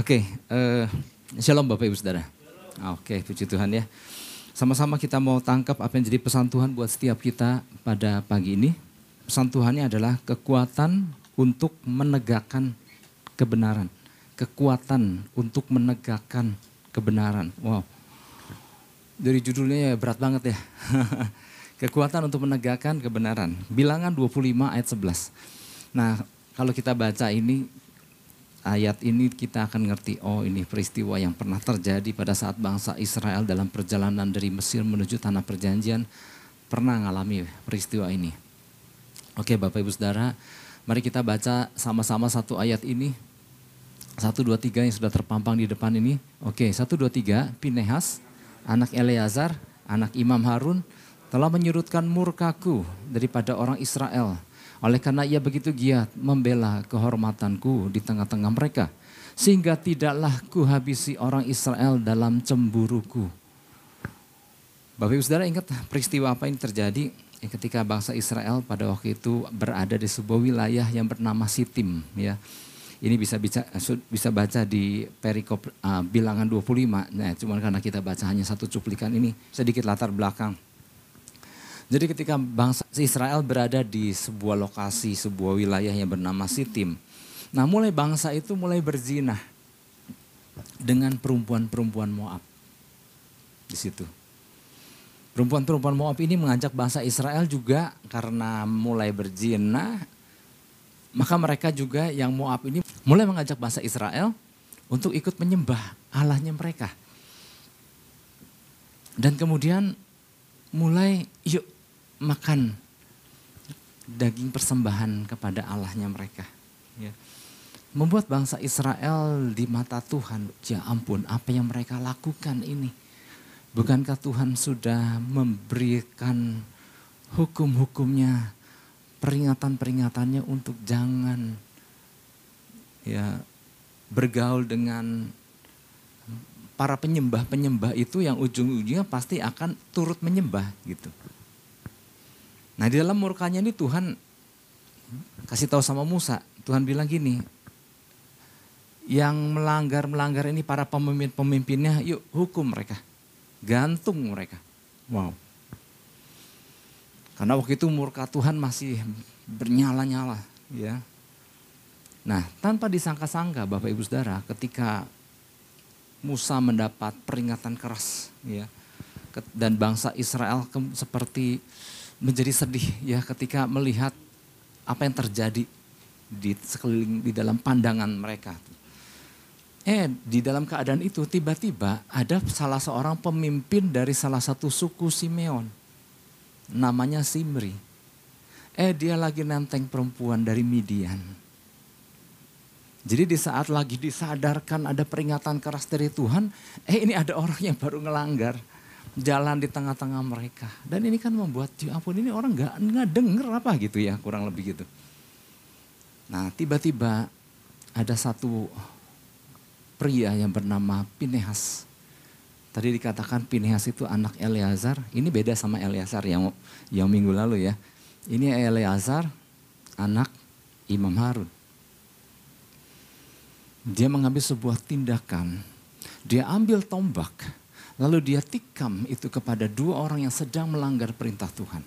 Oke, uh, shalom Bapak Ibu Saudara. Oke, puji Tuhan ya. Sama-sama kita mau tangkap apa yang jadi pesan Tuhan buat setiap kita pada pagi ini. Pesan Tuhannya adalah kekuatan untuk menegakkan kebenaran. Kekuatan untuk menegakkan kebenaran. Wow. Dari judulnya ya berat banget ya. kekuatan untuk menegakkan kebenaran. Bilangan 25 ayat 11. Nah, kalau kita baca ini ayat ini kita akan ngerti oh ini peristiwa yang pernah terjadi pada saat bangsa Israel dalam perjalanan dari Mesir menuju tanah perjanjian pernah mengalami peristiwa ini. Oke Bapak Ibu Saudara, mari kita baca sama-sama satu ayat ini. Satu, dua, tiga yang sudah terpampang di depan ini. Oke, satu, dua, tiga. Pinehas, anak Eleazar, anak Imam Harun, telah menyurutkan murkaku daripada orang Israel oleh karena ia begitu giat membela kehormatanku di tengah-tengah mereka. Sehingga tidaklah kuhabisi orang Israel dalam cemburuku. Bapak ibu saudara ingat peristiwa apa yang terjadi ketika bangsa Israel pada waktu itu berada di sebuah wilayah yang bernama Sitim ya. Ini bisa bisa bisa baca di perikop uh, bilangan 25. Nah, cuma karena kita baca hanya satu cuplikan ini sedikit latar belakang. Jadi ketika bangsa Israel berada di sebuah lokasi, sebuah wilayah yang bernama Sitim. Nah mulai bangsa itu mulai berzina dengan perempuan-perempuan Moab. Di situ. Perempuan-perempuan Moab ini mengajak bangsa Israel juga karena mulai berzina. Maka mereka juga yang Moab ini mulai mengajak bangsa Israel untuk ikut menyembah Allahnya mereka. Dan kemudian mulai yuk makan daging persembahan kepada Allahnya mereka. Ya. Membuat bangsa Israel di mata Tuhan, ya ampun apa yang mereka lakukan ini. Bukankah Tuhan sudah memberikan hukum-hukumnya, peringatan-peringatannya untuk jangan ya bergaul dengan para penyembah-penyembah itu yang ujung-ujungnya pasti akan turut menyembah gitu. Nah di dalam murkanya ini Tuhan kasih tahu sama Musa, Tuhan bilang gini, yang melanggar-melanggar ini para pemimpin-pemimpinnya, yuk hukum mereka, gantung mereka. Wow. Karena waktu itu murka Tuhan masih bernyala-nyala, ya. Nah, tanpa disangka-sangka Bapak Ibu Saudara, ketika Musa mendapat peringatan keras, ya, dan bangsa Israel seperti menjadi sedih ya ketika melihat apa yang terjadi di sekeliling di dalam pandangan mereka. Eh di dalam keadaan itu tiba-tiba ada salah seorang pemimpin dari salah satu suku Simeon. Namanya Simri. Eh dia lagi nenteng perempuan dari Midian. Jadi di saat lagi disadarkan ada peringatan keras dari Tuhan, eh ini ada orang yang baru ngelanggar jalan di tengah-tengah mereka. Dan ini kan membuat, ya ampun ini orang nggak nggak denger apa gitu ya, kurang lebih gitu. Nah tiba-tiba ada satu pria yang bernama Pinehas. Tadi dikatakan Pinehas itu anak Eleazar. Ini beda sama Eleazar yang yang minggu lalu ya. Ini Eleazar anak Imam Harun. Dia mengambil sebuah tindakan. Dia ambil tombak Lalu dia tikam itu kepada dua orang yang sedang melanggar perintah Tuhan.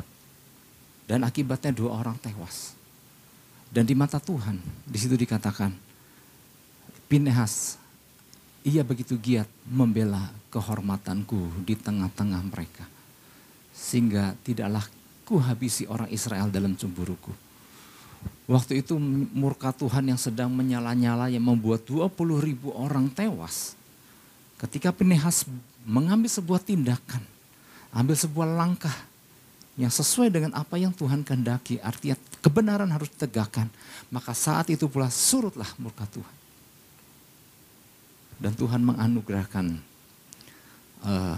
Dan akibatnya dua orang tewas. Dan di mata Tuhan, di situ dikatakan, Pinehas, ia begitu giat membela kehormatanku di tengah-tengah mereka. Sehingga tidaklah kuhabisi orang Israel dalam cemburuku. Waktu itu murka Tuhan yang sedang menyala-nyala yang membuat 20 ribu orang tewas. Ketika Pinehas mengambil sebuah tindakan, ambil sebuah langkah yang sesuai dengan apa yang Tuhan kehendaki, artinya kebenaran harus ditegakkan, maka saat itu pula surutlah murka Tuhan. Dan Tuhan menganugerahkan uh,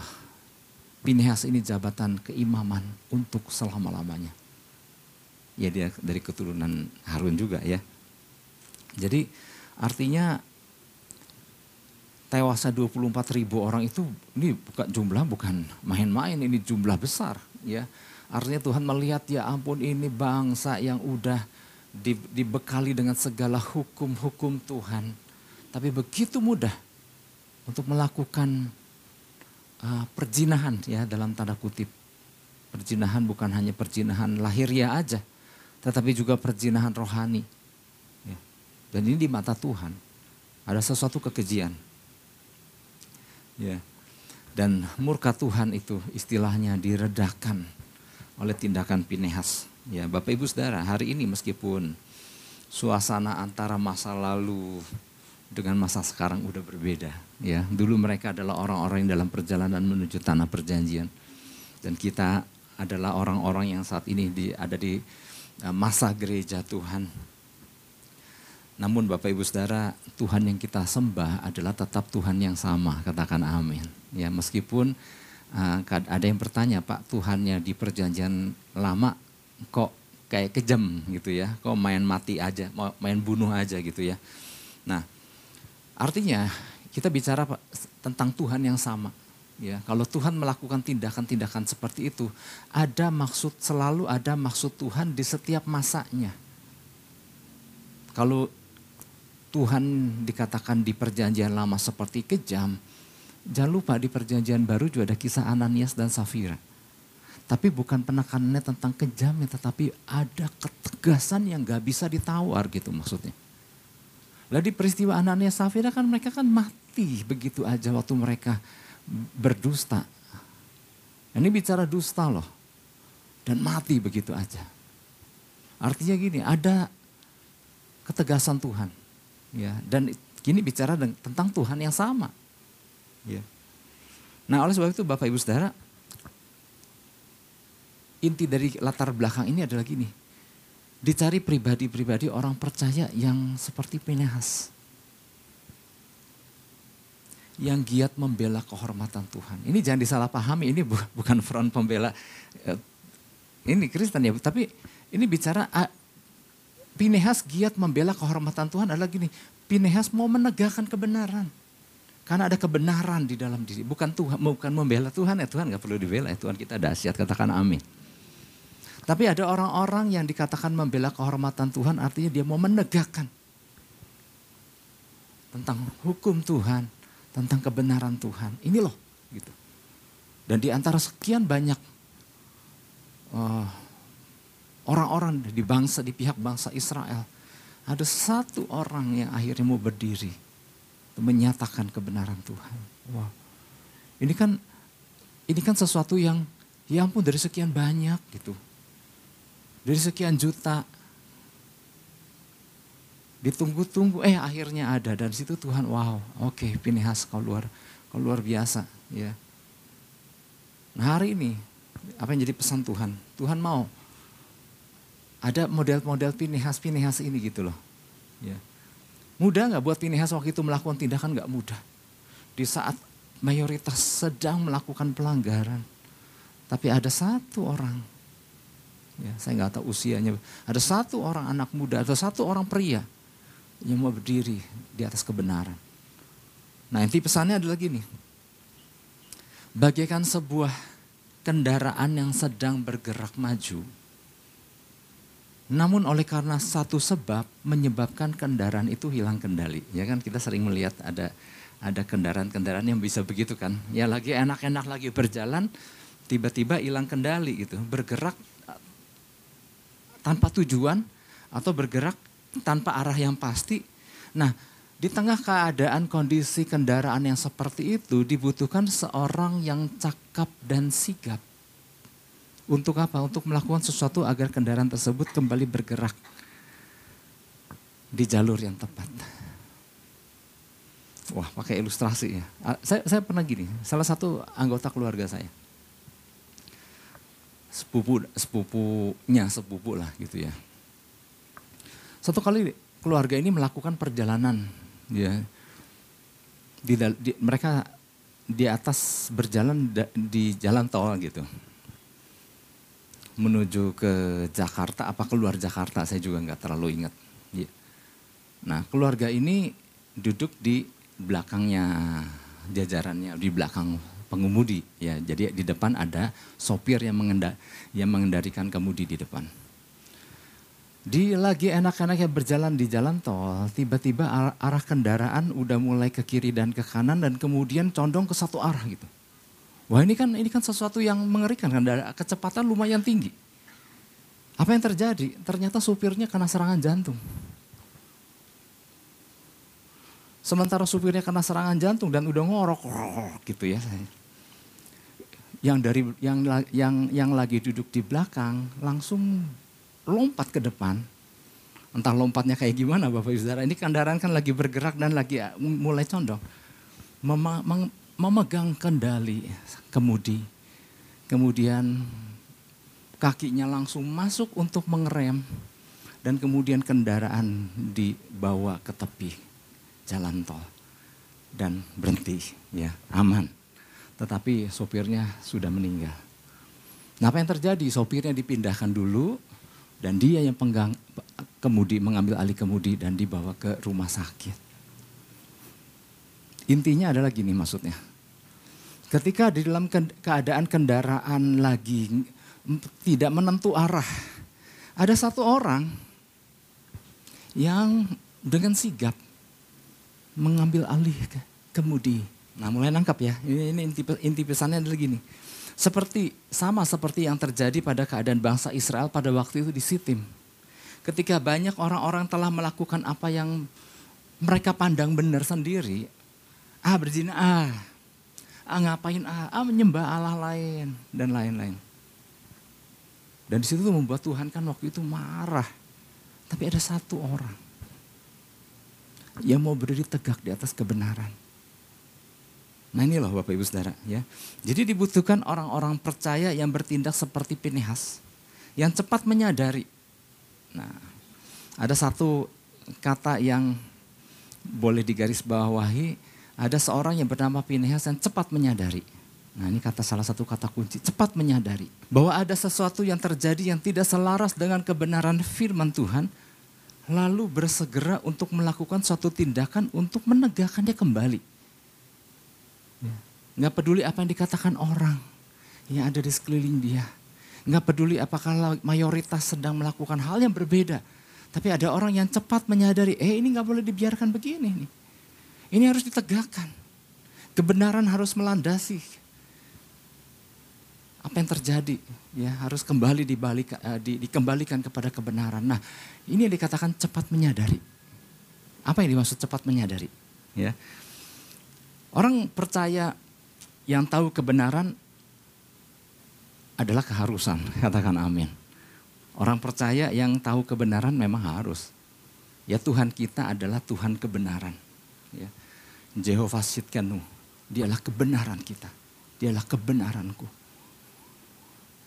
Pinehas ini jabatan keimaman untuk selama-lamanya. Ya dia dari keturunan Harun juga ya. Jadi artinya tewasnya 24 ribu orang itu ini bukan jumlah bukan main-main ini jumlah besar ya artinya Tuhan melihat ya ampun ini bangsa yang udah dibekali dengan segala hukum-hukum Tuhan tapi begitu mudah untuk melakukan uh, perjinahan ya dalam tanda kutip. Perjinahan bukan hanya perjinahan lahiriah aja, tetapi juga perjinahan rohani. Ya. Dan ini di mata Tuhan ada sesuatu kekejian. Ya. Dan murka Tuhan itu istilahnya diredakan oleh tindakan Pinehas. Ya, Bapak Ibu Saudara, hari ini meskipun suasana antara masa lalu dengan masa sekarang udah berbeda. Ya, dulu mereka adalah orang-orang yang dalam perjalanan menuju tanah perjanjian, dan kita adalah orang-orang yang saat ini di, ada di uh, masa gereja Tuhan. Namun Bapak Ibu Saudara, Tuhan yang kita sembah adalah tetap Tuhan yang sama, katakan amin. Ya, meskipun uh, ada yang bertanya, Pak, Tuhannya di perjanjian lama kok kayak kejam gitu ya, kok main mati aja, main bunuh aja gitu ya. Nah, artinya kita bicara tentang Tuhan yang sama. Ya, kalau Tuhan melakukan tindakan-tindakan seperti itu, ada maksud selalu ada maksud Tuhan di setiap masanya. Kalau Tuhan dikatakan di perjanjian lama seperti kejam, jangan lupa di perjanjian baru juga ada kisah Ananias dan Safira. Tapi bukan penekanannya tentang kejam, ya, tetapi ada ketegasan yang gak bisa ditawar gitu maksudnya. Lah di peristiwa Ananias Safira kan mereka kan mati begitu aja waktu mereka berdusta. Ini bicara dusta loh. Dan mati begitu aja. Artinya gini, ada ketegasan Tuhan. Ya, dan gini bicara tentang Tuhan yang sama. Ya. Nah oleh sebab itu Bapak Ibu Saudara, inti dari latar belakang ini adalah gini. Dicari pribadi-pribadi orang percaya yang seperti Pinehas yang giat membela kehormatan Tuhan. Ini jangan disalahpahami, ini bu, bukan front pembela eh, ini Kristen ya, tapi ini bicara Pinehas giat membela kehormatan Tuhan adalah gini, Pinehas mau menegakkan kebenaran. Karena ada kebenaran di dalam diri, bukan Tuhan, bukan membela Tuhan ya Tuhan nggak perlu dibela ya Tuhan kita dahsyat katakan amin. Tapi ada orang-orang yang dikatakan membela kehormatan Tuhan artinya dia mau menegakkan tentang hukum Tuhan, tentang kebenaran Tuhan. Ini loh, gitu. Dan di antara sekian banyak uh, orang-orang di bangsa, di pihak bangsa Israel, ada satu orang yang akhirnya mau berdiri menyatakan kebenaran Tuhan. Wow. Ini kan ini kan sesuatu yang ya ampun dari sekian banyak gitu. Dari sekian juta ditunggu-tunggu eh akhirnya ada dan situ Tuhan wow oke okay, Pinehas kau luar kau luar biasa ya nah hari ini apa yang jadi pesan Tuhan Tuhan mau ada model-model Pinehas Pinehas ini gitu loh ya mudah nggak buat Pinehas waktu itu melakukan tindakan nggak mudah di saat mayoritas sedang melakukan pelanggaran tapi ada satu orang ya saya nggak tahu usianya ada satu orang anak muda ada satu orang pria yang mau berdiri di atas kebenaran. Nah inti pesannya adalah gini. Bagaikan sebuah kendaraan yang sedang bergerak maju. Namun oleh karena satu sebab menyebabkan kendaraan itu hilang kendali. Ya kan kita sering melihat ada ada kendaraan-kendaraan yang bisa begitu kan. Ya lagi enak-enak lagi berjalan tiba-tiba hilang kendali gitu. Bergerak tanpa tujuan atau bergerak tanpa arah yang pasti. Nah, di tengah keadaan kondisi kendaraan yang seperti itu dibutuhkan seorang yang cakap dan sigap. Untuk apa? Untuk melakukan sesuatu agar kendaraan tersebut kembali bergerak di jalur yang tepat. Wah, pakai ilustrasi ya. Saya, saya pernah gini, salah satu anggota keluarga saya. Sepupu, sepupunya sepupu lah gitu ya satu kali keluarga ini melakukan perjalanan, ya, di, di, mereka di atas berjalan di jalan tol gitu, menuju ke Jakarta, apa keluar Jakarta, saya juga nggak terlalu ingat. Ya. Nah, keluarga ini duduk di belakangnya jajarannya, di belakang pengemudi, ya. Jadi di depan ada sopir yang, mengenda, yang mengendarikan kemudi di depan. Di lagi enak-enaknya berjalan di jalan tol, tiba-tiba arah kendaraan udah mulai ke kiri dan ke kanan dan kemudian condong ke satu arah gitu. Wah ini kan ini kan sesuatu yang mengerikan kan, kecepatan lumayan tinggi. Apa yang terjadi? Ternyata supirnya kena serangan jantung. Sementara supirnya kena serangan jantung dan udah ngorok gitu ya. Yang dari yang yang yang lagi duduk di belakang langsung lompat ke depan. Entah lompatnya kayak gimana Bapak Ibu Saudara. Ini kendaraan kan lagi bergerak dan lagi uh, mulai condong. Mem memegang kendali kemudi. Kemudian kakinya langsung masuk untuk mengerem. Dan kemudian kendaraan dibawa ke tepi jalan tol. Dan berhenti, ya aman. Tetapi sopirnya sudah meninggal. Nah apa yang terjadi? Sopirnya dipindahkan dulu, dan dia yang penggang kemudi, mengambil alih kemudi dan dibawa ke rumah sakit. Intinya adalah gini maksudnya. Ketika di dalam keadaan kendaraan lagi tidak menentu arah, ada satu orang yang dengan sigap mengambil alih ke kemudi. Nah mulai nangkap ya, ini, ini inti, inti pesannya adalah gini. Seperti sama seperti yang terjadi pada keadaan bangsa Israel pada waktu itu di Sitim. Ketika banyak orang-orang telah melakukan apa yang mereka pandang benar sendiri, ah berzina, ah, ah ngapain ah, ah menyembah Allah lain dan lain-lain. Dan di situ membuat Tuhan kan waktu itu marah. Tapi ada satu orang yang mau berdiri tegak di atas kebenaran Nah ini loh Bapak Ibu Saudara ya. Jadi dibutuhkan orang-orang percaya yang bertindak seperti Pinehas. Yang cepat menyadari. Nah ada satu kata yang boleh digarisbawahi. Ada seorang yang bernama Pinehas yang cepat menyadari. Nah ini kata salah satu kata kunci, cepat menyadari bahwa ada sesuatu yang terjadi yang tidak selaras dengan kebenaran firman Tuhan, lalu bersegera untuk melakukan suatu tindakan untuk menegakkannya kembali. Nggak peduli apa yang dikatakan orang yang ada di sekeliling dia. Nggak peduli apakah mayoritas sedang melakukan hal yang berbeda. Tapi ada orang yang cepat menyadari, eh ini nggak boleh dibiarkan begini nih. Ini harus ditegakkan. Kebenaran harus melandasi. Apa yang terjadi ya harus kembali dibalik, uh, di, dikembalikan kepada kebenaran. Nah ini yang dikatakan cepat menyadari. Apa yang dimaksud cepat menyadari? Ya, Orang percaya yang tahu kebenaran adalah keharusan, katakan amin. Orang percaya yang tahu kebenaran memang harus. Ya Tuhan kita adalah Tuhan kebenaran. Ya. Jehovah Sitkanu, dialah kebenaran kita. Dialah kebenaranku.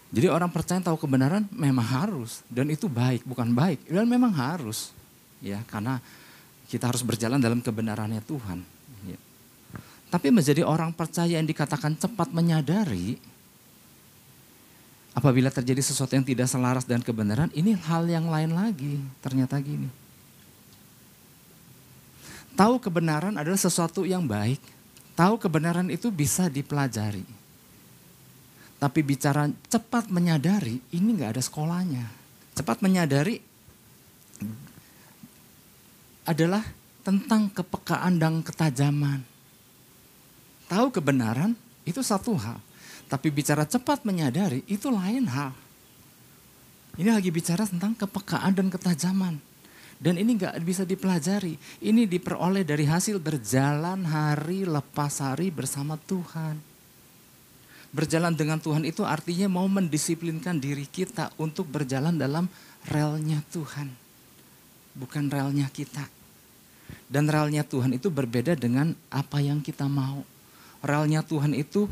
Jadi orang percaya tahu kebenaran memang harus dan itu baik, bukan baik, dan memang harus. Ya, karena kita harus berjalan dalam kebenarannya Tuhan. Tapi menjadi orang percaya yang dikatakan cepat menyadari, apabila terjadi sesuatu yang tidak selaras dengan kebenaran, ini hal yang lain lagi. Ternyata gini. Tahu kebenaran adalah sesuatu yang baik. Tahu kebenaran itu bisa dipelajari. Tapi bicara cepat menyadari, ini nggak ada sekolahnya. Cepat menyadari adalah tentang kepekaan dan ketajaman. Tahu kebenaran itu satu hal. Tapi bicara cepat menyadari itu lain hal. Ini lagi bicara tentang kepekaan dan ketajaman. Dan ini nggak bisa dipelajari. Ini diperoleh dari hasil berjalan hari lepas hari bersama Tuhan. Berjalan dengan Tuhan itu artinya mau mendisiplinkan diri kita untuk berjalan dalam relnya Tuhan. Bukan relnya kita. Dan relnya Tuhan itu berbeda dengan apa yang kita mau relnya Tuhan itu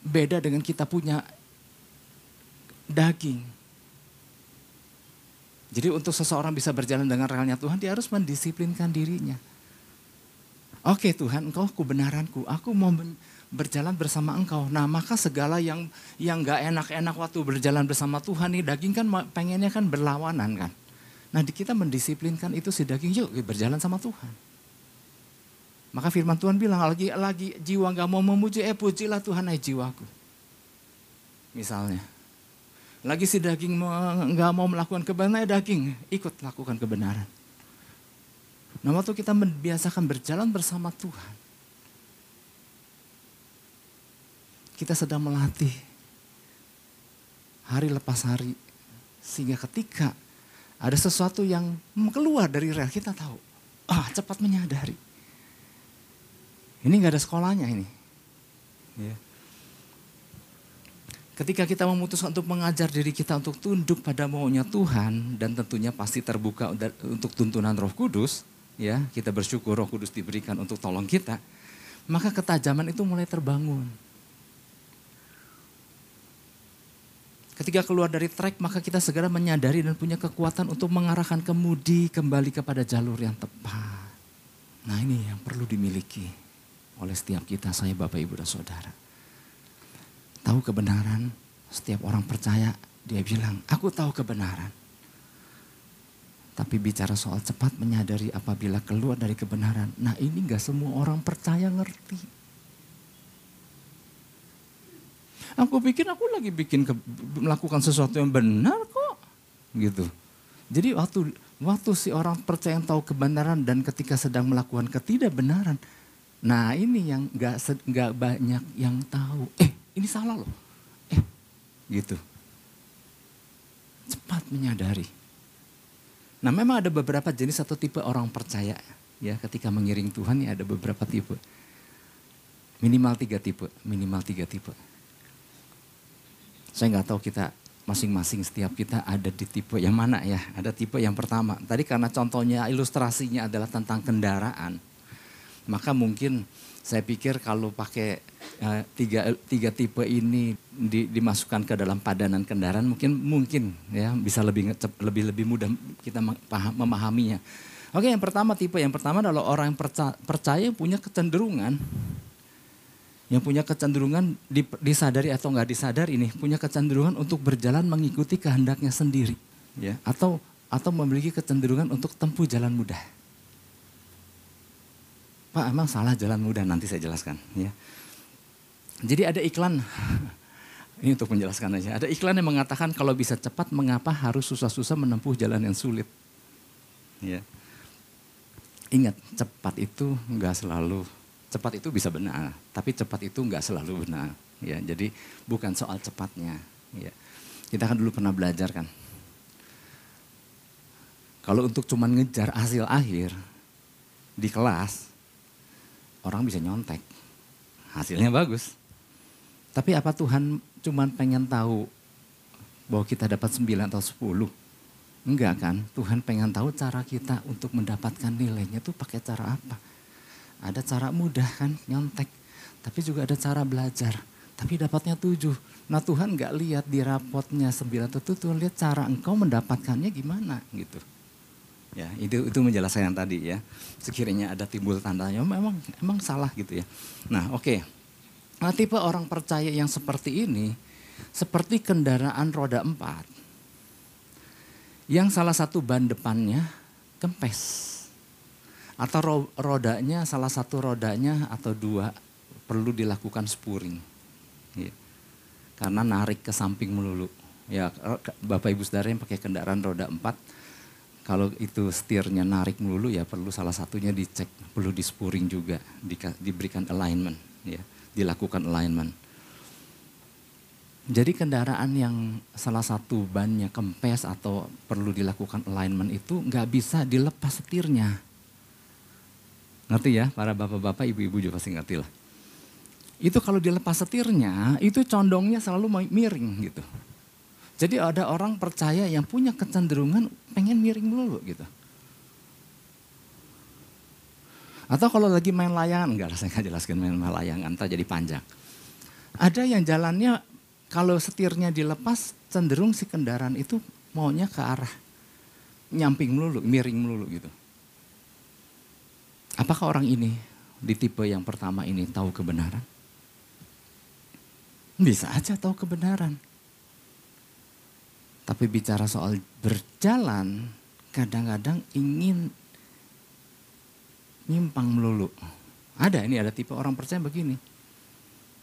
beda dengan kita punya daging. Jadi untuk seseorang bisa berjalan dengan relnya Tuhan, dia harus mendisiplinkan dirinya. Oke Tuhan, engkau kebenaranku, aku mau berjalan bersama engkau. Nah maka segala yang yang gak enak-enak waktu berjalan bersama Tuhan nih, daging kan pengennya kan berlawanan kan. Nah kita mendisiplinkan itu si daging, yuk berjalan sama Tuhan. Maka firman Tuhan bilang lagi lagi jiwa nggak mau memuji, eh pujilah Tuhan hai jiwaku. Misalnya. Lagi si daging nggak mau melakukan kebenaran, ya daging ikut lakukan kebenaran. Nah waktu kita membiasakan berjalan bersama Tuhan, kita sedang melatih hari lepas hari. Sehingga ketika ada sesuatu yang keluar dari rel, kita tahu, ah cepat menyadari. Ini nggak ada sekolahnya ini. Ya. Ketika kita memutuskan untuk mengajar diri kita untuk tunduk pada maunya Tuhan dan tentunya pasti terbuka untuk tuntunan Roh Kudus, ya kita bersyukur Roh Kudus diberikan untuk tolong kita, maka ketajaman itu mulai terbangun. Ketika keluar dari trek maka kita segera menyadari dan punya kekuatan untuk mengarahkan kemudi kembali kepada jalur yang tepat. Nah ini yang perlu dimiliki oleh setiap kita, saya Bapak Ibu dan Saudara tahu kebenaran, setiap orang percaya dia bilang, aku tahu kebenaran. Tapi bicara soal cepat menyadari apabila keluar dari kebenaran. Nah ini gak semua orang percaya ngerti. Aku pikir aku lagi bikin ke, melakukan sesuatu yang benar kok. Gitu. Jadi waktu waktu si orang percaya yang tahu kebenaran dan ketika sedang melakukan ketidakbenaran. Nah ini yang gak, gak banyak yang tahu. Eh ini salah loh. Eh, gitu. Cepat menyadari. Nah memang ada beberapa jenis atau tipe orang percaya ya ketika mengiring Tuhan ya ada beberapa tipe. Minimal tiga tipe, minimal tiga tipe. Saya nggak tahu kita masing-masing setiap kita ada di tipe yang mana ya. Ada tipe yang pertama. Tadi karena contohnya ilustrasinya adalah tentang kendaraan. Maka mungkin saya pikir kalau pakai uh, tiga tiga tipe ini di, dimasukkan ke dalam padanan kendaraan mungkin mungkin ya bisa lebih lebih lebih mudah kita memahaminya. Oke, yang pertama tipe yang pertama adalah orang yang percaya, percaya punya kecenderungan yang punya kecenderungan disadari atau nggak disadari ini punya kecenderungan untuk berjalan mengikuti kehendaknya sendiri ya atau atau memiliki kecenderungan untuk tempuh jalan mudah. Pak emang salah jalan mudah nanti saya jelaskan ya. Jadi ada iklan, ini untuk menjelaskan aja. Ada iklan yang mengatakan kalau bisa cepat mengapa harus susah-susah menempuh jalan yang sulit. Ya. Ingat cepat itu nggak selalu, cepat itu bisa benar, tapi cepat itu nggak selalu benar. Ya, jadi bukan soal cepatnya. Ya. Kita kan dulu pernah belajar kan. Kalau untuk cuman ngejar hasil akhir di kelas, orang bisa nyontek. Hasilnya bagus. Tapi apa Tuhan cuma pengen tahu bahwa kita dapat 9 atau 10? Enggak kan? Tuhan pengen tahu cara kita untuk mendapatkan nilainya itu pakai cara apa? Ada cara mudah kan nyontek. Tapi juga ada cara belajar. Tapi dapatnya tujuh. Nah Tuhan nggak lihat di rapotnya sembilan itu Tuhan lihat cara engkau mendapatkannya gimana gitu. Ya, itu itu menjelaskan yang tadi ya. Sekiranya ada timbul tandanya memang memang salah gitu ya. Nah, oke. Okay. Nah, tipe orang percaya yang seperti ini seperti kendaraan roda empat. Yang salah satu ban depannya kempes. Atau ro rodanya salah satu rodanya atau dua perlu dilakukan spuring. Ya. Karena narik ke samping melulu. Ya, Bapak Ibu Saudara yang pakai kendaraan roda empat kalau itu setirnya narik melulu ya perlu salah satunya dicek, perlu dispuring juga, di, diberikan alignment, ya, dilakukan alignment. Jadi kendaraan yang salah satu bannya kempes atau perlu dilakukan alignment itu nggak bisa dilepas setirnya. Ngerti ya para bapak-bapak, ibu-ibu juga pasti ngerti lah. Itu kalau dilepas setirnya, itu condongnya selalu miring gitu. Jadi ada orang percaya yang punya kecenderungan pengen miring dulu gitu. Atau kalau lagi main layangan, enggak lah saya nggak jelaskan main layangan, entah jadi panjang. Ada yang jalannya kalau setirnya dilepas cenderung si kendaraan itu maunya ke arah nyamping melulu, miring melulu gitu. Apakah orang ini di tipe yang pertama ini tahu kebenaran? Bisa aja tahu kebenaran. Tapi bicara soal berjalan, kadang-kadang ingin nyimpang melulu. Ada ini ada tipe orang percaya begini.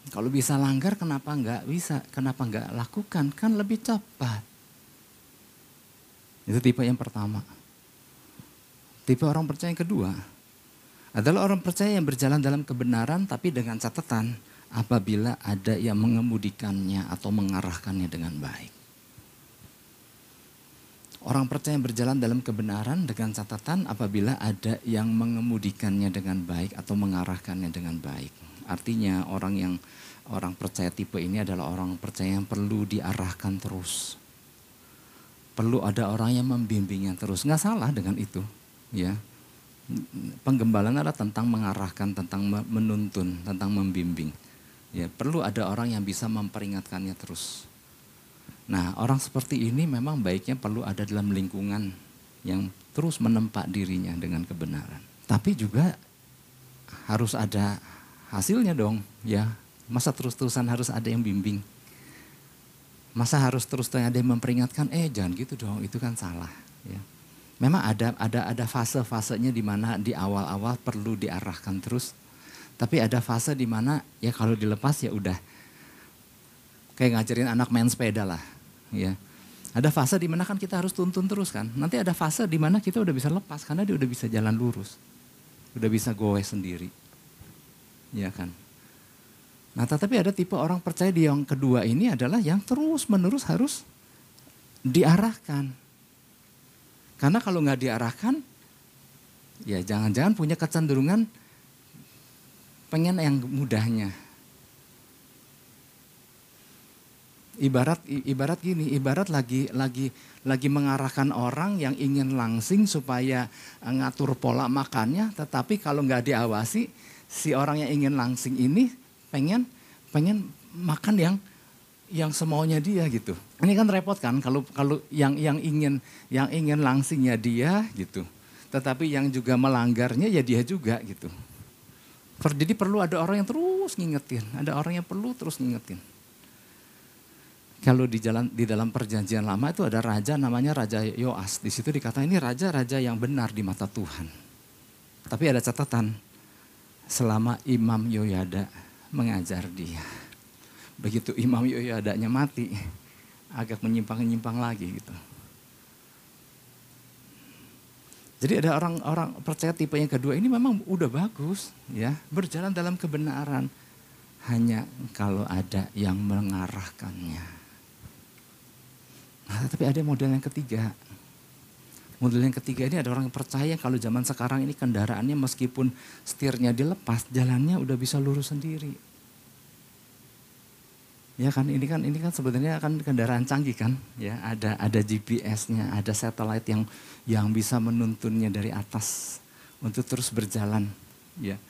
Kalau bisa langgar kenapa enggak bisa? Kenapa enggak lakukan? Kan lebih cepat. Itu tipe yang pertama. Tipe orang percaya yang kedua adalah orang percaya yang berjalan dalam kebenaran tapi dengan catatan apabila ada yang mengemudikannya atau mengarahkannya dengan baik. Orang percaya berjalan dalam kebenaran dengan catatan apabila ada yang mengemudikannya dengan baik atau mengarahkannya dengan baik. Artinya orang yang orang percaya tipe ini adalah orang percaya yang perlu diarahkan terus. Perlu ada orang yang membimbingnya terus. Nggak salah dengan itu, ya. Penggembalaan adalah tentang mengarahkan, tentang menuntun, tentang membimbing. Ya, perlu ada orang yang bisa memperingatkannya terus. Nah, orang seperti ini memang baiknya perlu ada dalam lingkungan yang terus menempa dirinya dengan kebenaran. Tapi juga harus ada hasilnya dong, ya. Masa terus-terusan harus ada yang bimbing. Masa harus terus ada yang memperingatkan, eh jangan gitu dong, itu kan salah, ya. Memang ada ada ada fase-fasenya di mana di awal-awal perlu diarahkan terus tapi ada fase di mana ya kalau dilepas ya udah kayak ngajarin anak main sepeda lah, ya. Ada fase di mana kan kita harus tuntun terus kan. Nanti ada fase di mana kita udah bisa lepas karena dia udah bisa jalan lurus. Udah bisa gowe sendiri. Ya kan. Nah tetapi ada tipe orang percaya di yang kedua ini adalah yang terus menerus harus diarahkan. Karena kalau nggak diarahkan, ya jangan-jangan punya kecenderungan pengen yang mudahnya. Ibarat ibarat gini, ibarat lagi lagi lagi mengarahkan orang yang ingin langsing supaya eh, ngatur pola makannya, tetapi kalau nggak diawasi si orang yang ingin langsing ini pengen pengen makan yang yang semaunya dia gitu. Ini kan repot kan kalau kalau yang yang ingin yang ingin langsingnya dia gitu. Tetapi yang juga melanggarnya ya dia juga gitu. Jadi perlu ada orang yang terus ngingetin, ada orang yang perlu terus ngingetin. Kalau di jalan di dalam perjanjian lama itu ada raja namanya Raja Yoas. Di situ dikatakan ini raja-raja yang benar di mata Tuhan. Tapi ada catatan selama Imam Yoyada mengajar dia. Begitu Imam Yoyadanya mati, agak menyimpang-nyimpang lagi gitu. Jadi ada orang-orang percaya tipe yang kedua ini memang udah bagus ya, berjalan dalam kebenaran. Hanya kalau ada yang mengarahkannya. Nah, tapi ada model yang ketiga. Model yang ketiga ini ada orang yang percaya kalau zaman sekarang ini kendaraannya meskipun setirnya dilepas, jalannya udah bisa lurus sendiri. Ya kan ini kan ini kan sebenarnya kan kendaraan canggih kan? Ya ada ada GPS-nya ada satelit yang yang bisa menuntunnya dari atas untuk terus berjalan. Ya.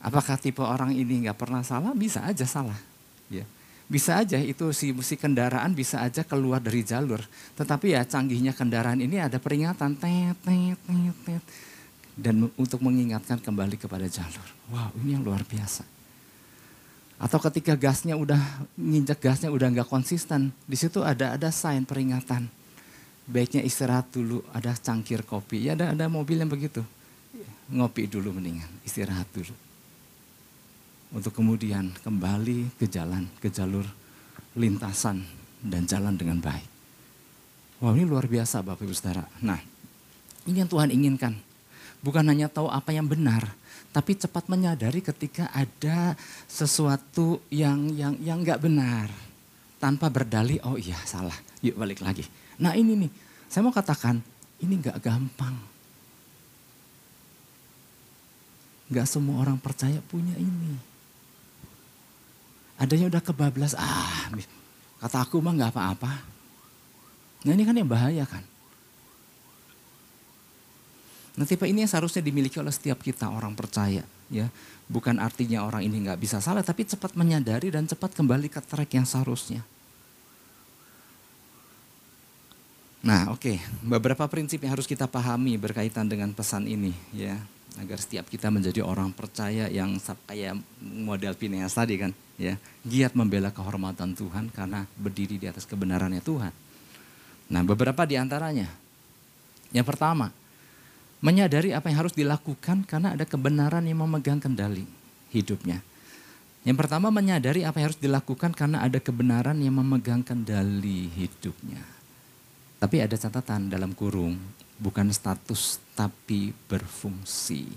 Apakah tipe orang ini nggak pernah salah? Bisa aja salah. Ya bisa aja itu si si kendaraan bisa aja keluar dari jalur tetapi ya canggihnya kendaraan ini ada peringatan tet tet tet, tet dan untuk mengingatkan kembali kepada jalur wow ini yang luar biasa atau ketika gasnya udah nginjak gasnya udah nggak konsisten, di situ ada ada sign peringatan. Baiknya istirahat dulu, ada cangkir kopi. Ya ada ada mobil yang begitu. Ngopi dulu mendingan, istirahat dulu. Untuk kemudian kembali ke jalan, ke jalur lintasan dan jalan dengan baik. Wah ini luar biasa Bapak Ibu Saudara. Nah ini yang Tuhan inginkan. Bukan hanya tahu apa yang benar, tapi cepat menyadari ketika ada sesuatu yang yang yang nggak benar tanpa berdalih oh iya salah yuk balik lagi nah ini nih saya mau katakan ini nggak gampang nggak semua orang percaya punya ini adanya udah kebablas ah kata aku mah nggak apa-apa nah ini kan yang bahaya kan Nah tipe ini yang seharusnya dimiliki oleh setiap kita orang percaya. ya Bukan artinya orang ini nggak bisa salah, tapi cepat menyadari dan cepat kembali ke track yang seharusnya. Nah oke, okay. beberapa prinsip yang harus kita pahami berkaitan dengan pesan ini ya. Agar setiap kita menjadi orang percaya yang kayak model Pineas tadi kan. ya Giat membela kehormatan Tuhan karena berdiri di atas kebenarannya Tuhan. Nah beberapa di antaranya. Yang pertama, Menyadari apa yang harus dilakukan karena ada kebenaran yang memegang kendali hidupnya. Yang pertama menyadari apa yang harus dilakukan karena ada kebenaran yang memegang kendali hidupnya. Tapi ada catatan dalam kurung, bukan status tapi berfungsi.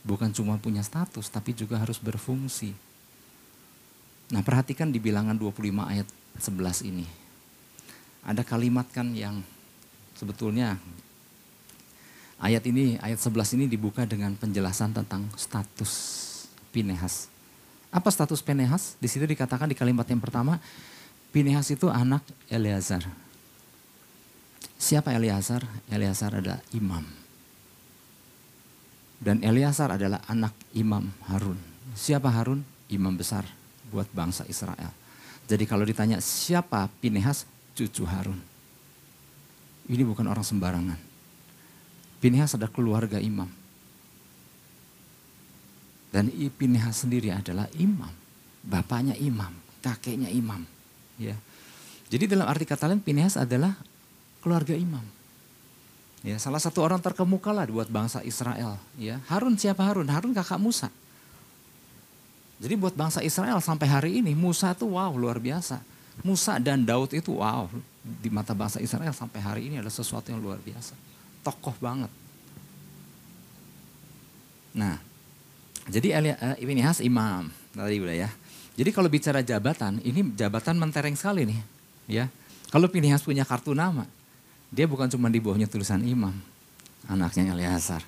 Bukan cuma punya status tapi juga harus berfungsi. Nah perhatikan di bilangan 25 ayat 11 ini. Ada kalimat kan yang sebetulnya ayat ini, ayat 11 ini dibuka dengan penjelasan tentang status Pinehas. Apa status Pinehas? Di situ dikatakan di kalimat yang pertama, Pinehas itu anak Eleazar. Siapa Eleazar? Eleazar adalah imam. Dan Eleazar adalah anak imam Harun. Siapa Harun? Imam besar buat bangsa Israel. Jadi kalau ditanya siapa Pinehas? Cucu Harun. Ini bukan orang sembarangan. Pinehas ada keluarga imam. Dan Pinehas sendiri adalah imam. Bapaknya imam, kakeknya imam. Ya. Jadi dalam arti kata lain Pinehas adalah keluarga imam. Ya, salah satu orang terkemuka lah buat bangsa Israel. Ya, Harun siapa Harun? Harun kakak Musa. Jadi buat bangsa Israel sampai hari ini Musa itu wow luar biasa. Musa dan Daud itu wow di mata bangsa Israel sampai hari ini adalah sesuatu yang luar biasa. Tokoh banget. Nah, jadi ini khas imam tadi udah ya. Jadi kalau bicara jabatan, ini jabatan mentereng sekali nih, ya. Kalau Pinihas punya kartu nama, dia bukan cuma di bawahnya tulisan imam, anaknya Eleazar,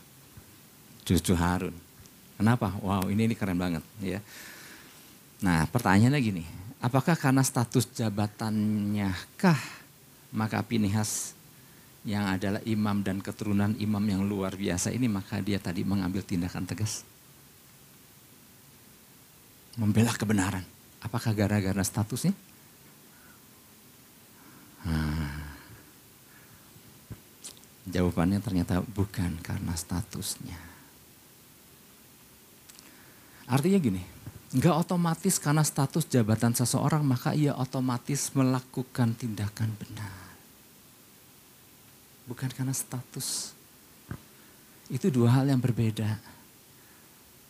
cucu Harun. Kenapa? Wow, ini ini keren banget, ya. Nah, pertanyaannya gini, apakah karena status jabatannya kah maka Pinihas yang adalah imam dan keturunan imam yang luar biasa ini maka dia tadi mengambil tindakan tegas? membela kebenaran. Apakah gara-gara statusnya? Hmm. Jawabannya ternyata bukan karena statusnya. Artinya gini, nggak otomatis karena status jabatan seseorang maka ia otomatis melakukan tindakan benar. Bukan karena status. Itu dua hal yang berbeda.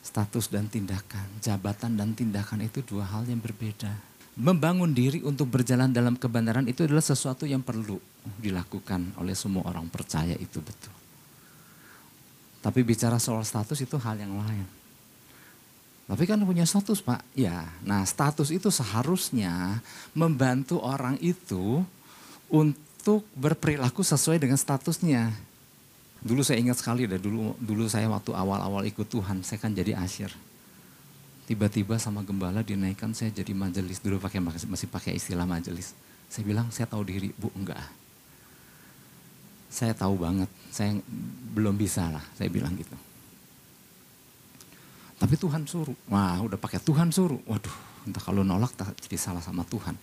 Status dan tindakan, jabatan dan tindakan itu dua hal yang berbeda. Membangun diri untuk berjalan dalam kebenaran itu adalah sesuatu yang perlu dilakukan oleh semua orang percaya itu betul. Tapi bicara soal status itu hal yang lain. Tapi kan punya status pak, ya. Nah status itu seharusnya membantu orang itu untuk berperilaku sesuai dengan statusnya. Dulu saya ingat sekali deh, dulu dulu saya waktu awal-awal ikut Tuhan, saya kan jadi asyir. Tiba-tiba sama gembala dinaikkan saya jadi majelis. Dulu pakai masih pakai istilah majelis. Saya bilang saya tahu diri, Bu, enggak. Saya tahu banget, saya belum bisa lah, saya bilang gitu. Tapi Tuhan suruh, wah udah pakai Tuhan suruh, waduh entah kalau nolak jadi salah sama Tuhan.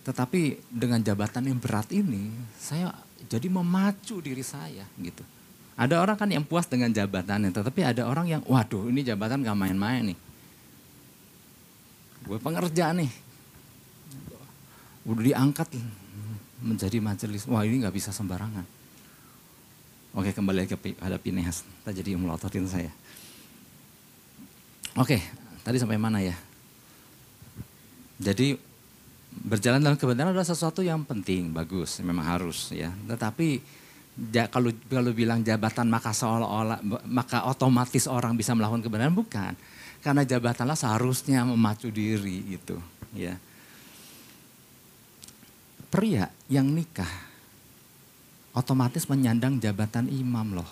Tetapi dengan jabatan yang berat ini, saya jadi memacu diri saya gitu. Ada orang kan yang puas dengan jabatannya, tetapi ada orang yang, waduh ini jabatan gak main-main nih. Gue pengerja nih. Udah diangkat menjadi majelis. Wah ini gak bisa sembarangan. Oke kembali ke ada Pinehas. Tadi jadi melototin saya. Oke, tadi sampai mana ya? Jadi berjalan dalam kebenaran adalah sesuatu yang penting, bagus, memang harus ya. Tetapi ja, kalau kalau bilang jabatan maka seolah-olah maka otomatis orang bisa melakukan kebenaran bukan. Karena jabatanlah seharusnya memacu diri itu, ya. Pria yang nikah otomatis menyandang jabatan imam loh.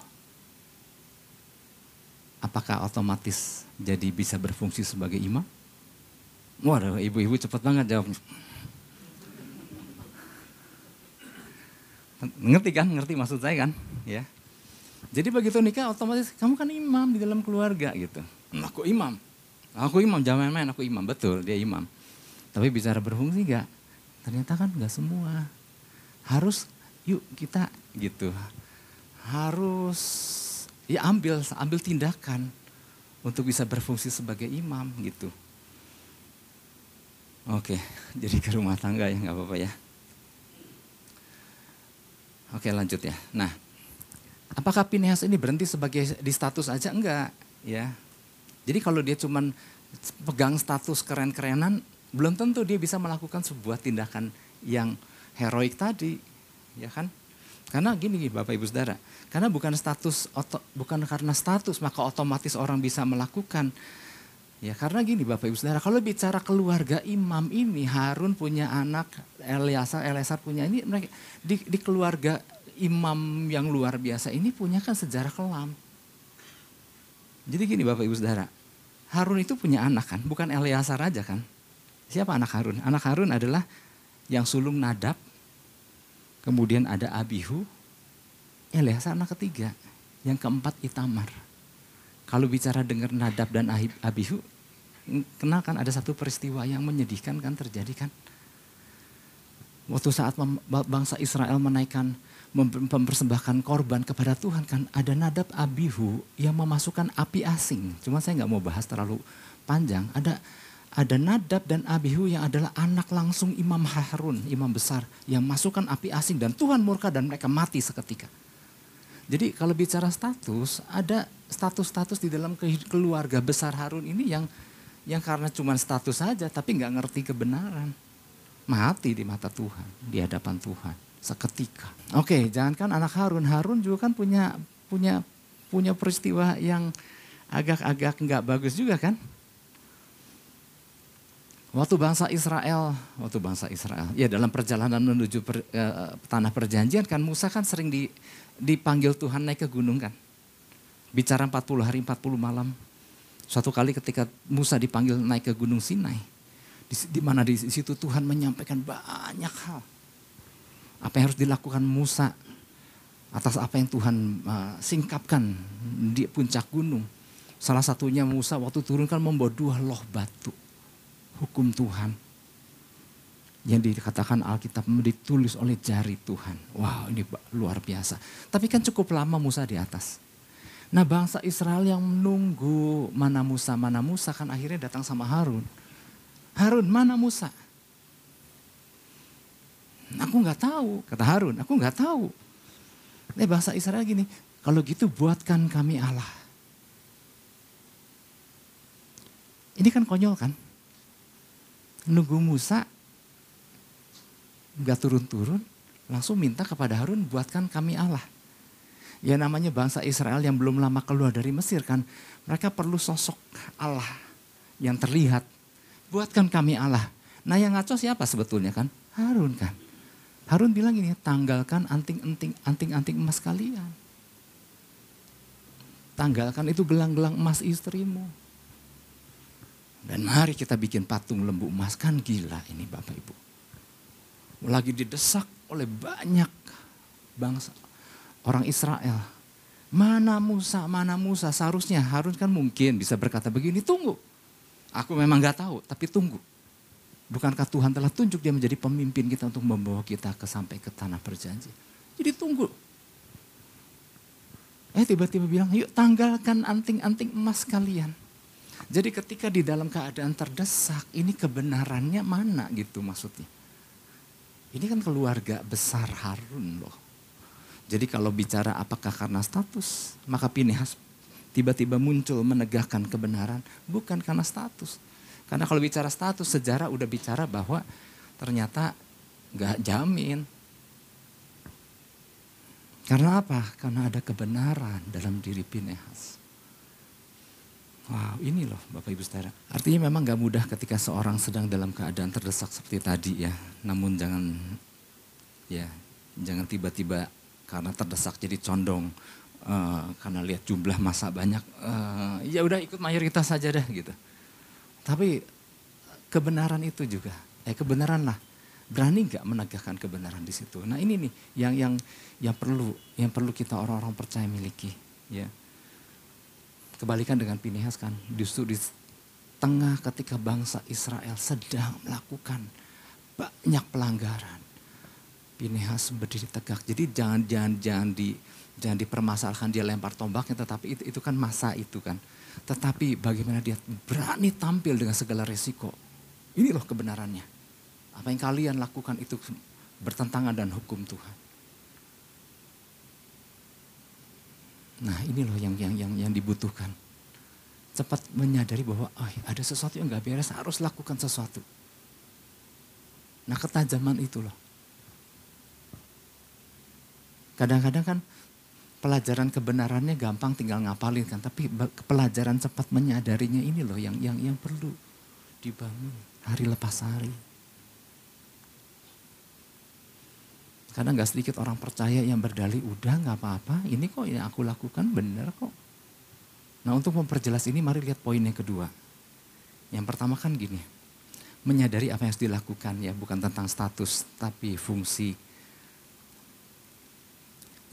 Apakah otomatis jadi bisa berfungsi sebagai imam? Waduh, ibu-ibu cepat banget jawabnya. Ngerti kan? Ngerti maksud saya kan? Ya. Jadi begitu nikah otomatis kamu kan imam di dalam keluarga gitu. Nah, aku imam. Aku imam, jangan main-main aku imam. Betul, dia imam. Tapi bicara berfungsi enggak? Ternyata kan enggak semua. Harus yuk kita gitu. Harus ya ambil ambil tindakan untuk bisa berfungsi sebagai imam gitu. Oke, jadi ke rumah tangga ya nggak apa-apa ya. Oke lanjut ya. Nah, apakah Pinehas ini berhenti sebagai di status aja? Enggak, ya. Jadi kalau dia cuman pegang status keren-kerenan, belum tentu dia bisa melakukan sebuah tindakan yang heroik tadi, ya kan? Karena gini, Bapak Ibu Saudara, karena bukan status bukan karena status maka otomatis orang bisa melakukan. Ya karena gini Bapak Ibu Saudara, kalau bicara keluarga imam ini Harun punya anak, Eliasar, Eliasar punya ini mereka di, di keluarga imam yang luar biasa ini punya kan sejarah kelam. Jadi gini Bapak Ibu Saudara, Harun itu punya anak kan, bukan Eliasar aja kan. Siapa anak Harun? Anak Harun adalah yang sulung Nadab, kemudian ada Abihu, Eliasa anak ketiga, yang keempat Itamar. Kalau bicara dengar Nadab dan Abihu, kenal kan ada satu peristiwa yang menyedihkan kan terjadi kan. Waktu saat bangsa Israel menaikkan mempersembahkan korban kepada Tuhan kan ada Nadab Abihu yang memasukkan api asing. Cuma saya nggak mau bahas terlalu panjang. Ada ada Nadab dan Abihu yang adalah anak langsung Imam Harun, imam besar, yang masukkan api asing dan Tuhan murka dan mereka mati seketika. Jadi kalau bicara status, ada status-status di dalam keluarga besar Harun ini yang yang karena cuma status saja tapi nggak ngerti kebenaran. Mati di mata Tuhan, di hadapan Tuhan seketika. Oke, jangankan anak Harun, Harun juga kan punya punya punya peristiwa yang agak-agak nggak bagus juga kan? Waktu bangsa Israel, waktu bangsa Israel, ya dalam perjalanan menuju per, uh, tanah perjanjian kan Musa kan sering di, dipanggil Tuhan naik ke gunung kan. Bicara 40 hari 40 malam. Suatu kali ketika Musa dipanggil naik ke gunung Sinai. Di, di mana di situ Tuhan menyampaikan banyak hal. Apa yang harus dilakukan Musa atas apa yang Tuhan uh, singkapkan di puncak gunung. Salah satunya Musa waktu turun kan membawa dua loh batu hukum Tuhan. Yang dikatakan Alkitab ditulis oleh jari Tuhan. Wow ini luar biasa. Tapi kan cukup lama Musa di atas. Nah bangsa Israel yang menunggu mana Musa, mana Musa kan akhirnya datang sama Harun. Harun mana Musa? Aku nggak tahu, kata Harun, aku nggak tahu. Nah bangsa Israel gini, kalau gitu buatkan kami Allah. Ini kan konyol kan? nunggu Musa nggak turun-turun, langsung minta kepada Harun buatkan kami Allah. Ya namanya bangsa Israel yang belum lama keluar dari Mesir kan, mereka perlu sosok Allah yang terlihat. Buatkan kami Allah. Nah yang ngaco siapa sebetulnya kan? Harun kan. Harun bilang ini, tanggalkan anting-anting anting-anting emas kalian. Tanggalkan itu gelang-gelang emas istrimu dan mari kita bikin patung lembu emas. Kan gila ini Bapak Ibu. Lagi didesak oleh banyak bangsa. Orang Israel. Mana Musa, mana Musa. Seharusnya Harun kan mungkin bisa berkata begini, tunggu. Aku memang gak tahu, tapi tunggu. Bukankah Tuhan telah tunjuk dia menjadi pemimpin kita untuk membawa kita ke sampai ke tanah perjanjian. Jadi tunggu. Eh tiba-tiba bilang, yuk tanggalkan anting-anting emas kalian. Jadi ketika di dalam keadaan terdesak, ini kebenarannya mana gitu maksudnya. Ini kan keluarga besar Harun loh. Jadi kalau bicara apakah karena status, maka Pinehas tiba-tiba muncul menegakkan kebenaran, bukan karena status. Karena kalau bicara status, sejarah udah bicara bahwa ternyata gak jamin. Karena apa? Karena ada kebenaran dalam diri Pinehas. Wow, ini loh Bapak Ibu Saudara. Artinya memang gak mudah ketika seorang sedang dalam keadaan terdesak seperti tadi ya. Namun jangan ya jangan tiba-tiba karena terdesak jadi condong uh, karena lihat jumlah masa banyak. Uh, ya udah ikut mayoritas saja deh gitu. Tapi kebenaran itu juga, eh kebenaran lah. Berani nggak menegakkan kebenaran di situ. Nah ini nih yang yang yang perlu yang perlu kita orang-orang percaya miliki ya. Kebalikan dengan Pinehas kan, justru di tengah ketika bangsa Israel sedang melakukan banyak pelanggaran. Pinehas berdiri tegak. Jadi jangan jangan jangan di jangan dipermasalahkan dia lempar tombaknya, tetapi itu, itu kan masa itu kan. Tetapi bagaimana dia berani tampil dengan segala resiko. Ini loh kebenarannya. Apa yang kalian lakukan itu bertentangan dan hukum Tuhan. Nah ini loh yang yang yang yang dibutuhkan. cepat menyadari bahwa oh, ada sesuatu yang nggak beres, harus lakukan sesuatu. Nah ketajaman itu loh. Kadang-kadang kan pelajaran kebenarannya gampang tinggal ngapalin kan, tapi pelajaran cepat menyadarinya ini loh yang yang yang perlu dibangun hari lepas hari. Karena nggak sedikit orang percaya yang berdalih udah nggak apa-apa, ini kok yang aku lakukan benar kok. Nah untuk memperjelas ini mari lihat poin yang kedua. Yang pertama kan gini, menyadari apa yang harus dilakukan ya bukan tentang status tapi fungsi.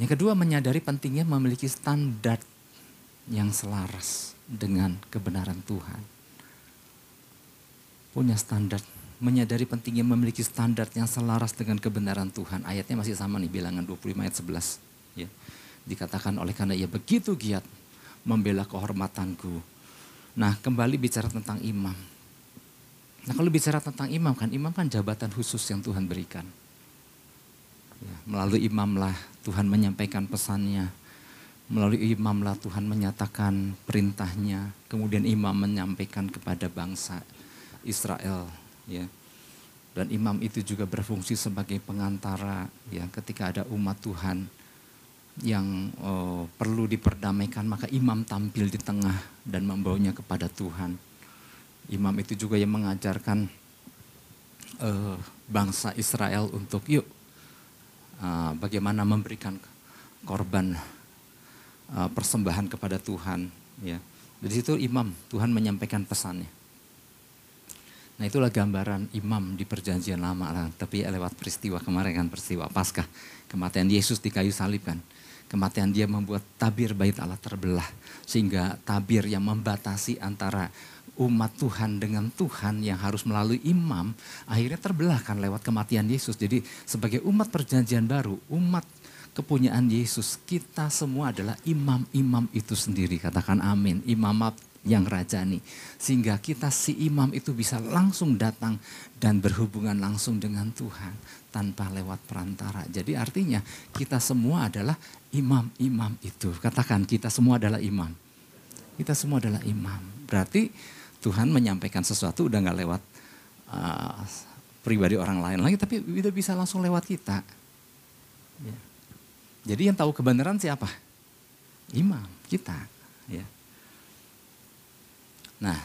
Yang kedua menyadari pentingnya memiliki standar yang selaras dengan kebenaran Tuhan. Punya standar, menyadari pentingnya memiliki standar yang selaras dengan kebenaran Tuhan. Ayatnya masih sama nih bilangan 25 ayat 11. Ya. Dikatakan oleh karena ia begitu giat membela kehormatanku. Nah kembali bicara tentang imam. Nah kalau bicara tentang imam kan, imam kan jabatan khusus yang Tuhan berikan. Melalui imamlah Tuhan menyampaikan pesannya. Melalui imamlah Tuhan menyatakan perintahnya. Kemudian imam menyampaikan kepada bangsa Israel. Ya. Dan imam itu juga berfungsi sebagai pengantara ya ketika ada umat Tuhan yang oh, perlu diperdamaikan, maka imam tampil di tengah dan membawanya kepada Tuhan. Imam itu juga yang mengajarkan uh, bangsa Israel untuk yuk uh, bagaimana memberikan korban uh, persembahan kepada Tuhan. Ya, dari situ imam Tuhan menyampaikan pesannya. Nah itulah gambaran imam di perjanjian lama lah. Tapi lewat peristiwa kemarin kan peristiwa Paskah. Kematian Yesus di kayu salib kan kematian dia membuat tabir bait Allah terbelah. Sehingga tabir yang membatasi antara umat Tuhan dengan Tuhan yang harus melalui imam akhirnya terbelah kan lewat kematian Yesus. Jadi sebagai umat perjanjian baru, umat kepunyaan Yesus, kita semua adalah imam-imam itu sendiri. Katakan amin. Imamat yang rajani. Sehingga kita si imam itu bisa langsung datang dan berhubungan langsung dengan Tuhan tanpa lewat perantara. Jadi artinya kita semua adalah imam-imam itu. Katakan kita semua adalah imam. Kita semua adalah imam. Berarti Tuhan menyampaikan sesuatu udah nggak lewat uh, pribadi orang lain lagi, tapi udah bisa langsung lewat kita. Ya. Jadi yang tahu kebenaran siapa? Imam, kita. Ya. Nah,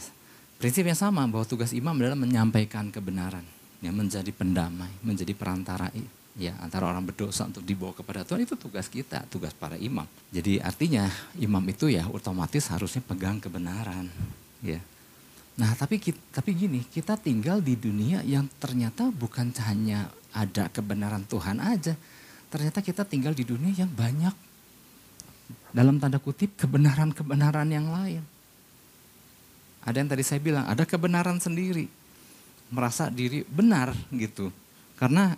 prinsip yang sama bahwa tugas imam adalah menyampaikan kebenaran ya menjadi pendamai, menjadi perantara ya antara orang berdosa untuk dibawa kepada Tuhan itu tugas kita, tugas para imam. Jadi artinya imam itu ya otomatis harusnya pegang kebenaran, ya. Nah, tapi tapi gini, kita tinggal di dunia yang ternyata bukan hanya ada kebenaran Tuhan aja. Ternyata kita tinggal di dunia yang banyak dalam tanda kutip kebenaran-kebenaran yang lain. Ada yang tadi saya bilang, ada kebenaran sendiri merasa diri benar gitu. Karena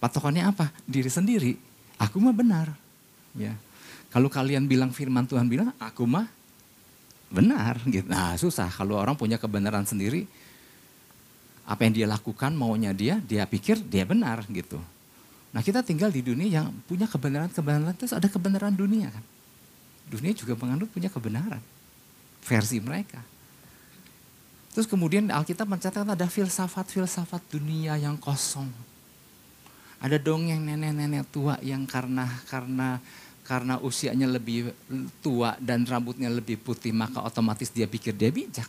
patokannya apa? Diri sendiri. Aku mah benar. Ya. Kalau kalian bilang firman Tuhan bilang, aku mah benar gitu. Nah, susah kalau orang punya kebenaran sendiri apa yang dia lakukan maunya dia, dia pikir dia benar gitu. Nah, kita tinggal di dunia yang punya kebenaran-kebenaran terus ada kebenaran dunia kan. Dunia juga menganut punya kebenaran versi mereka. Terus kemudian Alkitab mencatat ada filsafat-filsafat dunia yang kosong. Ada dongeng nenek-nenek tua yang karena karena karena usianya lebih tua dan rambutnya lebih putih maka otomatis dia pikir dia bijak.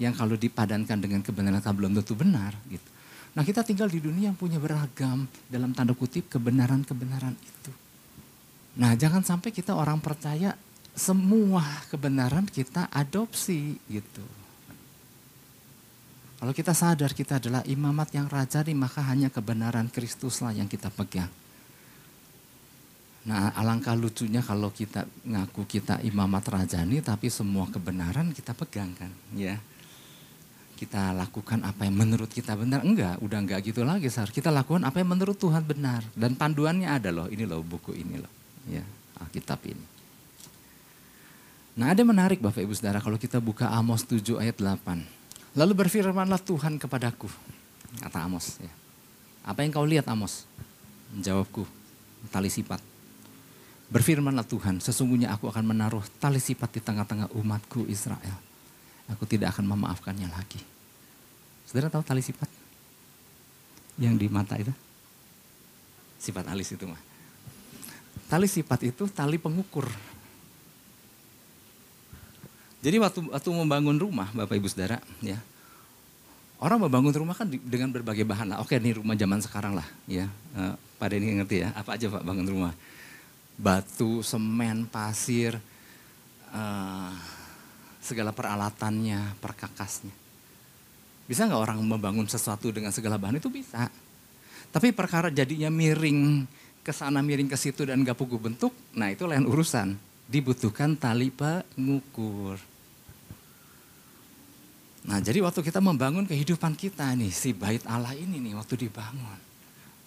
Yang kalau dipadankan dengan kebenaran kan belum tentu benar gitu. Nah kita tinggal di dunia yang punya beragam dalam tanda kutip kebenaran-kebenaran itu. Nah jangan sampai kita orang percaya semua kebenaran kita adopsi gitu. Kalau kita sadar kita adalah imamat yang rajani, maka hanya kebenaran Kristuslah yang kita pegang. Nah alangkah lucunya kalau kita ngaku kita imamat rajani, tapi semua kebenaran kita pegang kan, ya. Kita lakukan apa yang menurut kita benar, enggak, udah enggak gitu lagi, Sar. Kita lakukan apa yang menurut Tuhan benar. Dan panduannya ada loh, ini loh buku ini loh, ya, Alkitab ini. Nah ada menarik Bapak Ibu Saudara kalau kita buka Amos 7 ayat 8. Lalu berfirmanlah Tuhan kepadaku, kata Amos. Ya. Apa yang kau lihat Amos? Menjawabku, tali sifat. Berfirmanlah Tuhan, sesungguhnya aku akan menaruh tali sifat di tengah-tengah umatku Israel. Aku tidak akan memaafkannya lagi. Saudara tahu tali sifat? Yang di mata itu? Sifat alis itu mah. Tali sifat itu tali pengukur. Jadi waktu waktu membangun rumah, Bapak Ibu Saudara, ya. Orang membangun rumah kan dengan berbagai bahan lah. Oke, ini rumah zaman sekarang lah, ya. Uh, Pak Denny ngerti ya, apa aja Pak bangun rumah? Batu, semen, pasir, uh, segala peralatannya, perkakasnya. Bisa nggak orang membangun sesuatu dengan segala bahan itu bisa. Tapi perkara jadinya miring ke sana miring ke situ dan gak pugu bentuk, nah itu lain urusan. Dibutuhkan tali pengukur. Nah jadi waktu kita membangun kehidupan kita nih, si bait Allah ini nih waktu dibangun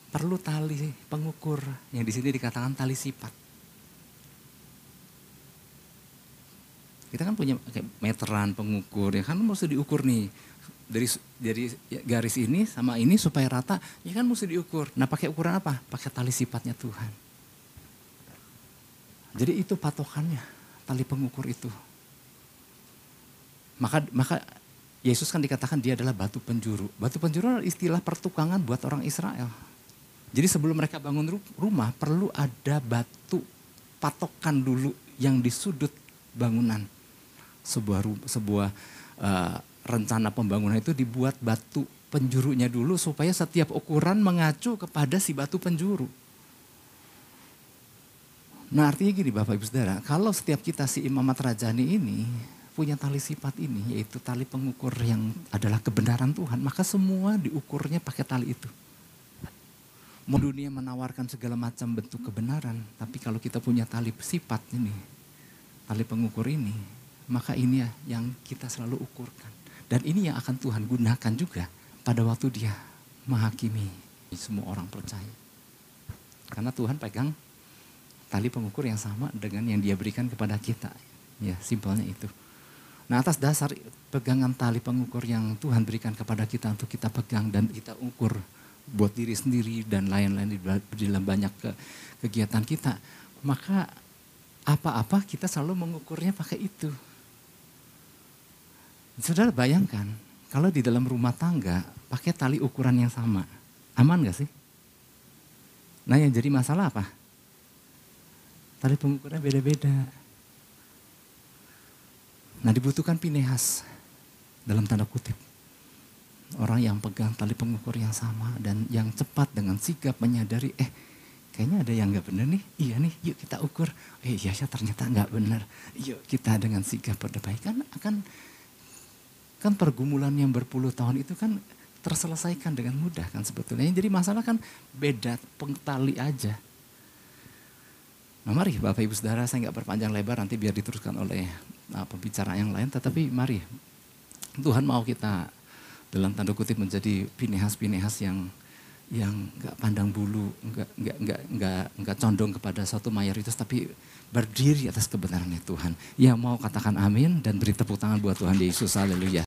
perlu tali pengukur yang di sini dikatakan tali sifat. Kita kan punya kayak meteran pengukur ya kan mesti diukur nih dari dari garis ini sama ini supaya rata ya kan mesti diukur. Nah pakai ukuran apa? Pakai tali sifatnya Tuhan. Jadi itu patokannya tali pengukur itu. Maka maka Yesus kan dikatakan dia adalah batu penjuru. Batu penjuru adalah istilah pertukangan buat orang Israel. Jadi sebelum mereka bangun rumah perlu ada batu patokan dulu yang di sudut bangunan. Sebuah sebuah uh, rencana pembangunan itu dibuat batu penjurunya dulu supaya setiap ukuran mengacu kepada si batu penjuru. Nah artinya gini Bapak Ibu Saudara, kalau setiap kita si imamat rajani ini punya tali sifat ini, yaitu tali pengukur yang adalah kebenaran Tuhan, maka semua diukurnya pakai tali itu dunia menawarkan segala macam bentuk kebenaran, tapi kalau kita punya tali sifat ini, tali pengukur ini, maka ini ya yang kita selalu ukurkan. Dan ini yang akan Tuhan gunakan juga pada waktu dia menghakimi semua orang percaya. Karena Tuhan pegang tali pengukur yang sama dengan yang dia berikan kepada kita. Ya, simpelnya itu. Nah atas dasar pegangan tali pengukur yang Tuhan berikan kepada kita untuk kita pegang dan kita ukur buat diri sendiri dan lain-lain di dalam banyak ke, kegiatan kita, maka apa-apa kita selalu mengukurnya pakai itu. Saudara bayangkan, kalau di dalam rumah tangga pakai tali ukuran yang sama, aman gak sih? Nah yang jadi masalah apa? Tali pengukurannya beda-beda. Nah dibutuhkan pinehas dalam tanda kutip orang yang pegang tali pengukur yang sama dan yang cepat dengan sigap menyadari eh kayaknya ada yang nggak benar nih. Iya nih yuk kita ukur. Eh iya ya ternyata nggak benar yuk kita dengan sigap berdebat kan akan kan pergumulan yang berpuluh tahun itu kan terselesaikan dengan mudah kan sebetulnya. Jadi masalah kan beda pengtali aja. Nah mari Bapak Ibu Saudara saya nggak berpanjang lebar nanti biar diteruskan oleh nah, pembicara yang lain. Tetapi mari Tuhan mau kita dalam tanda kutip menjadi pinehas-pinehas yang yang nggak pandang bulu, nggak nggak nggak nggak nggak condong kepada satu mayoritas, tapi berdiri atas kebenarannya Tuhan. Yang mau katakan amin dan beri tepuk tangan buat Tuhan Yesus, haleluya.